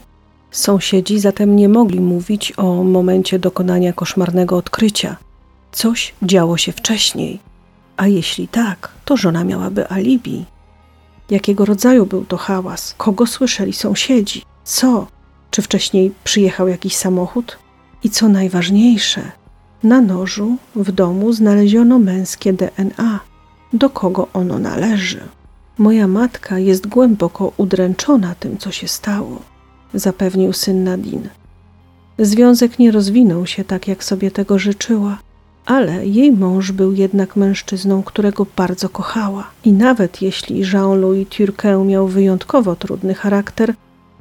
Sąsiedzi zatem nie mogli mówić o momencie dokonania koszmarnego odkrycia. Coś działo się wcześniej. A jeśli tak, to żona miałaby alibi. Jakiego rodzaju był to hałas? Kogo słyszeli sąsiedzi? Co? Czy wcześniej przyjechał jakiś samochód? I co najważniejsze, na nożu w domu znaleziono męskie DNA. Do kogo ono należy? Moja matka jest głęboko udręczona tym, co się stało, zapewnił syn Nadine. Związek nie rozwinął się tak, jak sobie tego życzyła, ale jej mąż był jednak mężczyzną, którego bardzo kochała. I nawet jeśli Jean-Louis Turquin miał wyjątkowo trudny charakter,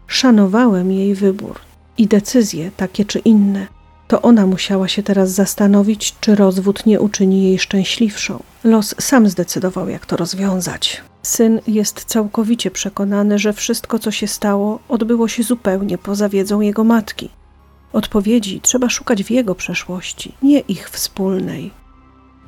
szanowałem jej wybór i decyzje takie czy inne. To ona musiała się teraz zastanowić, czy rozwód nie uczyni jej szczęśliwszą. Los sam zdecydował, jak to rozwiązać. Syn jest całkowicie przekonany, że wszystko, co się stało, odbyło się zupełnie poza wiedzą jego matki. Odpowiedzi trzeba szukać w jego przeszłości, nie ich wspólnej.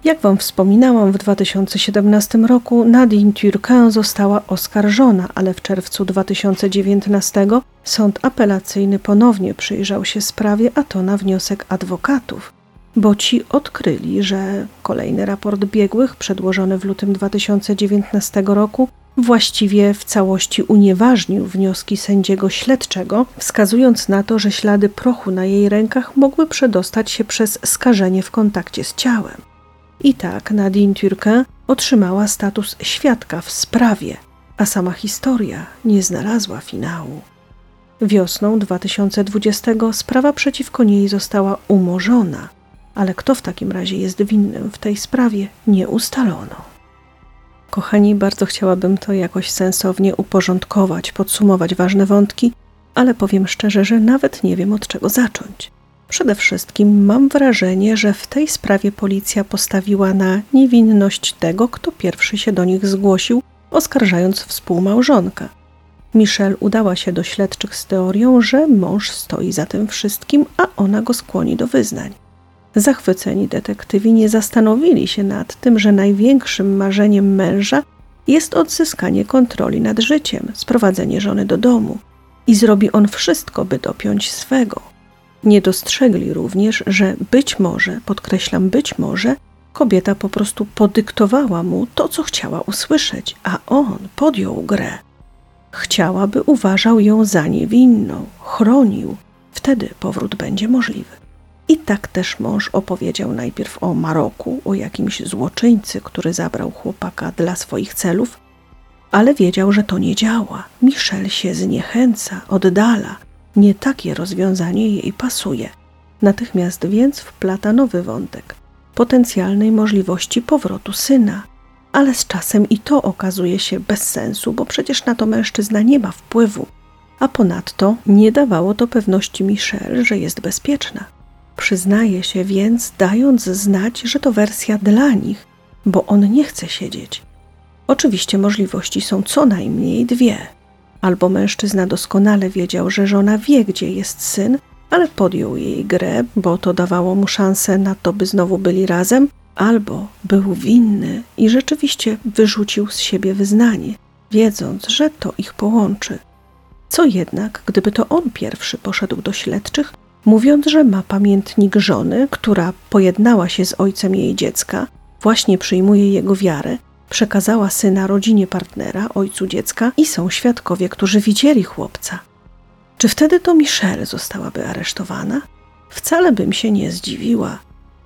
Jak Wam wspominałam, w 2017 roku Nadine Turquin została oskarżona, ale w czerwcu 2019 sąd apelacyjny ponownie przyjrzał się sprawie, a to na wniosek adwokatów, bo ci odkryli, że kolejny raport biegłych przedłożony w lutym 2019 roku właściwie w całości unieważnił wnioski sędziego śledczego, wskazując na to, że ślady prochu na jej rękach mogły przedostać się przez skażenie w kontakcie z ciałem. I tak Nadine Turquin otrzymała status świadka w sprawie, a sama historia nie znalazła finału. Wiosną 2020 sprawa przeciwko niej została umorzona, ale kto w takim razie jest winnym w tej sprawie, nie ustalono. Kochani, bardzo chciałabym to jakoś sensownie uporządkować, podsumować ważne wątki, ale powiem szczerze, że nawet nie wiem od czego zacząć. Przede wszystkim mam wrażenie, że w tej sprawie policja postawiła na niewinność tego, kto pierwszy się do nich zgłosił, oskarżając współmałżonka. Michelle udała się do śledczych z teorią, że mąż stoi za tym wszystkim, a ona go skłoni do wyznań. Zachwyceni detektywi nie zastanowili się nad tym, że największym marzeniem męża jest odzyskanie kontroli nad życiem, sprowadzenie żony do domu i zrobi on wszystko, by dopiąć swego. Nie dostrzegli również, że być może, podkreślam być może, kobieta po prostu podyktowała mu to, co chciała usłyszeć, a on podjął grę. Chciała, by uważał ją za niewinną, chronił, wtedy powrót będzie możliwy. I tak też mąż opowiedział najpierw o Maroku, o jakimś złoczyńcy, który zabrał chłopaka dla swoich celów, ale wiedział, że to nie działa. Michel się zniechęca, oddala. Nie takie rozwiązanie jej pasuje. Natychmiast więc wplata nowy wątek potencjalnej możliwości powrotu syna. Ale z czasem i to okazuje się bez sensu, bo przecież na to mężczyzna nie ma wpływu. A ponadto nie dawało to pewności Michelle, że jest bezpieczna. Przyznaje się więc, dając znać, że to wersja dla nich, bo on nie chce siedzieć. Oczywiście możliwości są co najmniej dwie. Albo mężczyzna doskonale wiedział, że żona wie, gdzie jest syn, ale podjął jej grę, bo to dawało mu szansę na to, by znowu byli razem, albo był winny i rzeczywiście wyrzucił z siebie wyznanie, wiedząc, że to ich połączy. Co jednak, gdyby to on pierwszy poszedł do śledczych, mówiąc, że ma pamiętnik żony, która pojednała się z ojcem jej dziecka, właśnie przyjmuje jego wiarę, przekazała syna rodzinie partnera, ojcu dziecka i są świadkowie, którzy widzieli chłopca. Czy wtedy to Michelle zostałaby aresztowana? Wcale bym się nie zdziwiła.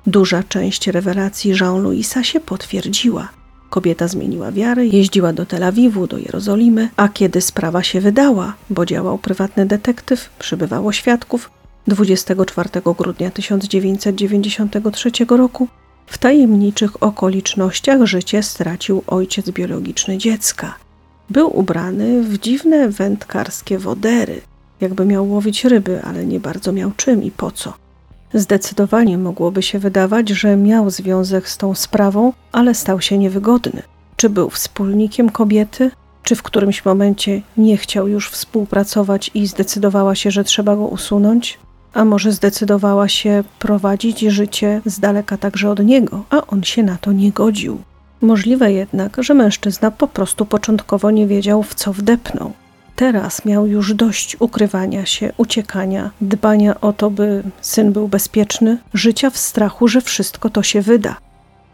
Duża część rewelacji Jean-Louisa się potwierdziła. Kobieta zmieniła wiarę, jeździła do Tel Awiwu, do Jerozolimy, a kiedy sprawa się wydała, bo działał prywatny detektyw, przybywało świadków, 24 grudnia 1993 roku w tajemniczych okolicznościach życie stracił ojciec biologiczny dziecka. Był ubrany w dziwne wędkarskie wodery, jakby miał łowić ryby, ale nie bardzo miał czym i po co. Zdecydowanie mogłoby się wydawać, że miał związek z tą sprawą, ale stał się niewygodny. Czy był wspólnikiem kobiety, czy w którymś momencie nie chciał już współpracować i zdecydowała się, że trzeba go usunąć? A może zdecydowała się prowadzić życie z daleka także od niego, a on się na to nie godził. Możliwe jednak, że mężczyzna po prostu początkowo nie wiedział, w co wdepnął. Teraz miał już dość ukrywania się, uciekania, dbania o to, by syn był bezpieczny, życia w strachu, że wszystko to się wyda.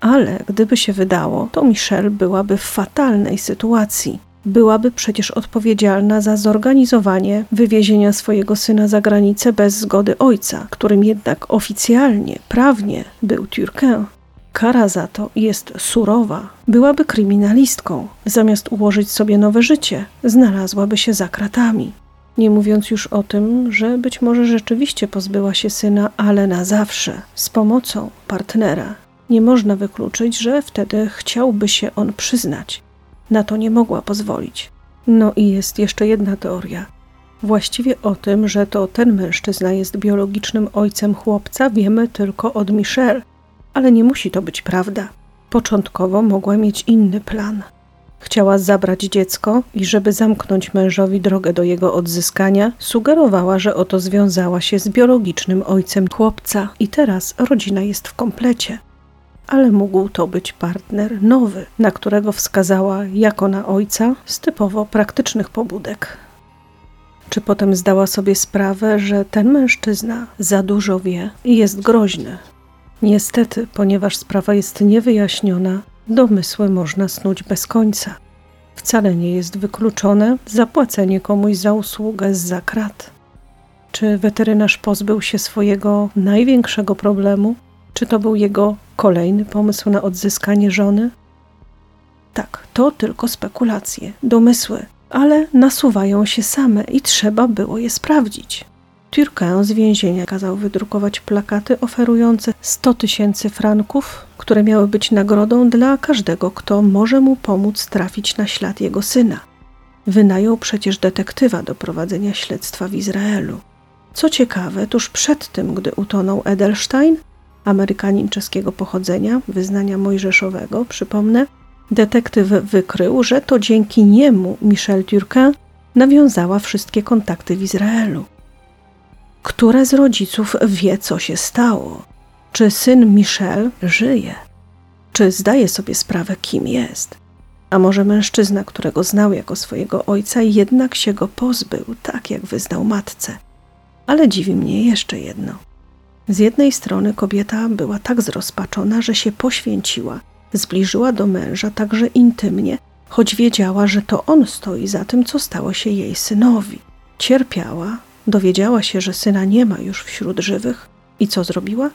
Ale gdyby się wydało, to Michelle byłaby w fatalnej sytuacji. Byłaby przecież odpowiedzialna za zorganizowanie wywiezienia swojego syna za granicę bez zgody ojca, którym jednak oficjalnie, prawnie był Turquin. Kara za to jest surowa. Byłaby kryminalistką. Zamiast ułożyć sobie nowe życie, znalazłaby się za kratami. Nie mówiąc już o tym, że być może rzeczywiście pozbyła się syna, ale na zawsze, z pomocą partnera. Nie można wykluczyć, że wtedy chciałby się on przyznać. Na to nie mogła pozwolić. No i jest jeszcze jedna teoria. Właściwie o tym, że to ten mężczyzna jest biologicznym ojcem chłopca, wiemy tylko od Michelle, ale nie musi to być prawda. Początkowo mogła mieć inny plan. Chciała zabrać dziecko i żeby zamknąć mężowi drogę do jego odzyskania, sugerowała, że oto związała się z biologicznym ojcem chłopca i teraz rodzina jest w komplecie. Ale mógł to być partner nowy, na którego wskazała jako na ojca z typowo praktycznych pobudek. Czy potem zdała sobie sprawę, że ten mężczyzna za dużo wie i jest groźny, Niestety, ponieważ sprawa jest niewyjaśniona, domysły można snuć bez końca. Wcale nie jest wykluczone zapłacenie komuś za usługę z krat. Czy weterynarz pozbył się swojego największego problemu? Czy to był jego kolejny pomysł na odzyskanie żony? Tak, to tylko spekulacje, domysły, ale nasuwają się same i trzeba było je sprawdzić. Turquin z więzienia kazał wydrukować plakaty oferujące 100 tysięcy franków, które miały być nagrodą dla każdego, kto może mu pomóc trafić na ślad jego syna. Wynajął przecież detektywa do prowadzenia śledztwa w Izraelu. Co ciekawe, tuż przed tym, gdy utonął Edelstein, Amerykanin czeskiego pochodzenia, wyznania mojżeszowego, przypomnę, detektyw wykrył, że to dzięki niemu Michel Turquin nawiązała wszystkie kontakty w Izraelu. Które z rodziców wie, co się stało? Czy syn Michel żyje? Czy zdaje sobie sprawę, kim jest? A może mężczyzna, którego znał jako swojego ojca, jednak się go pozbył, tak jak wyznał matce. Ale dziwi mnie jeszcze jedno. Z jednej strony kobieta była tak zrozpaczona, że się poświęciła, zbliżyła do męża także intymnie, choć wiedziała, że to on stoi za tym, co stało się jej synowi. Cierpiała, dowiedziała się, że syna nie ma już wśród żywych i co zrobiła?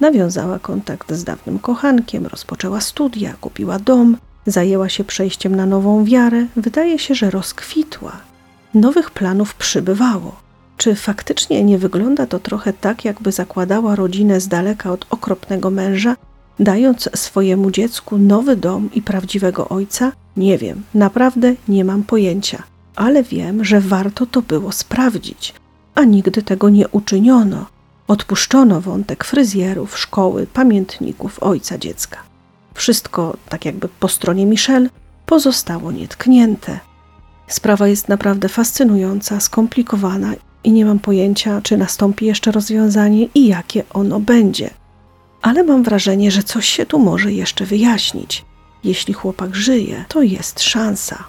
Nawiązała kontakt z dawnym kochankiem, rozpoczęła studia, kupiła dom, zajęła się przejściem na nową wiarę. Wydaje się, że rozkwitła. Nowych planów przybywało. Czy faktycznie nie wygląda to trochę tak, jakby zakładała rodzinę z daleka od okropnego męża, dając swojemu dziecku nowy dom i prawdziwego ojca? Nie wiem, naprawdę nie mam pojęcia, ale wiem, że warto to było sprawdzić, a nigdy tego nie uczyniono. Odpuszczono wątek fryzjerów, szkoły, pamiętników ojca dziecka. Wszystko, tak jakby po stronie Michelle, pozostało nietknięte. Sprawa jest naprawdę fascynująca, skomplikowana i nie mam pojęcia, czy nastąpi jeszcze rozwiązanie i jakie ono będzie. Ale mam wrażenie, że coś się tu może jeszcze wyjaśnić. Jeśli chłopak żyje, to jest szansa.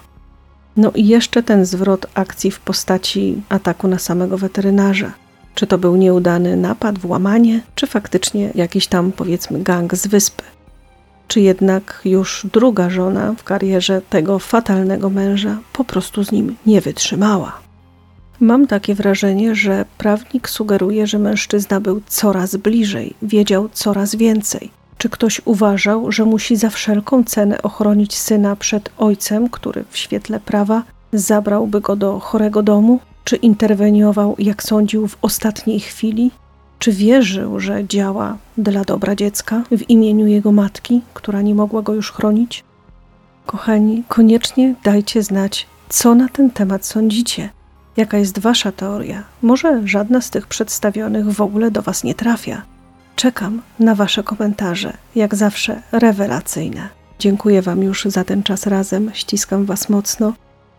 No i jeszcze ten zwrot akcji w postaci ataku na samego weterynarza. Czy to był nieudany napad, włamanie, czy faktycznie jakiś tam, powiedzmy, gang z wyspy? Czy jednak już druga żona w karierze tego fatalnego męża po prostu z nim nie wytrzymała? Mam takie wrażenie, że prawnik sugeruje, że mężczyzna był coraz bliżej, wiedział coraz więcej. Czy ktoś uważał, że musi za wszelką cenę ochronić syna przed ojcem, który w świetle prawa zabrałby go do chorego domu? Czy interweniował, jak sądził, w ostatniej chwili? Czy wierzył, że działa dla dobra dziecka w imieniu jego matki, która nie mogła go już chronić? Kochani, koniecznie dajcie znać, co na ten temat sądzicie. Jaka jest Wasza teoria? Może żadna z tych przedstawionych w ogóle do Was nie trafia. Czekam na Wasze komentarze, jak zawsze rewelacyjne. Dziękuję Wam już za ten czas razem, ściskam Was mocno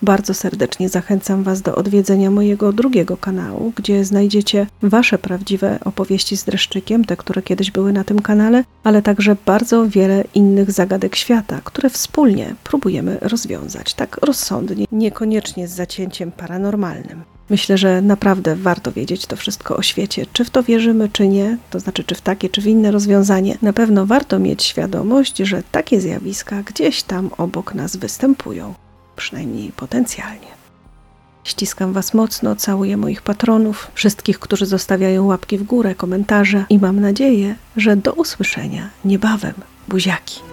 bardzo serdecznie zachęcam Was do odwiedzenia mojego drugiego kanału, gdzie znajdziecie Wasze prawdziwe opowieści z dreszczykiem, te, które kiedyś były na tym kanale, ale także bardzo wiele innych zagadek świata, które wspólnie próbujemy rozwiązać, tak rozsądnie, niekoniecznie z zacięciem paranormalnym. Myślę, że naprawdę warto wiedzieć to wszystko o świecie. Czy w to wierzymy, czy nie, to znaczy, czy w takie, czy w inne rozwiązanie. Na pewno warto mieć świadomość, że takie zjawiska gdzieś tam obok nas występują przynajmniej potencjalnie. Ściskam Was mocno, całuję moich patronów, wszystkich, którzy zostawiają łapki w górę, komentarze i mam nadzieję, że do usłyszenia niebawem. Buziaki.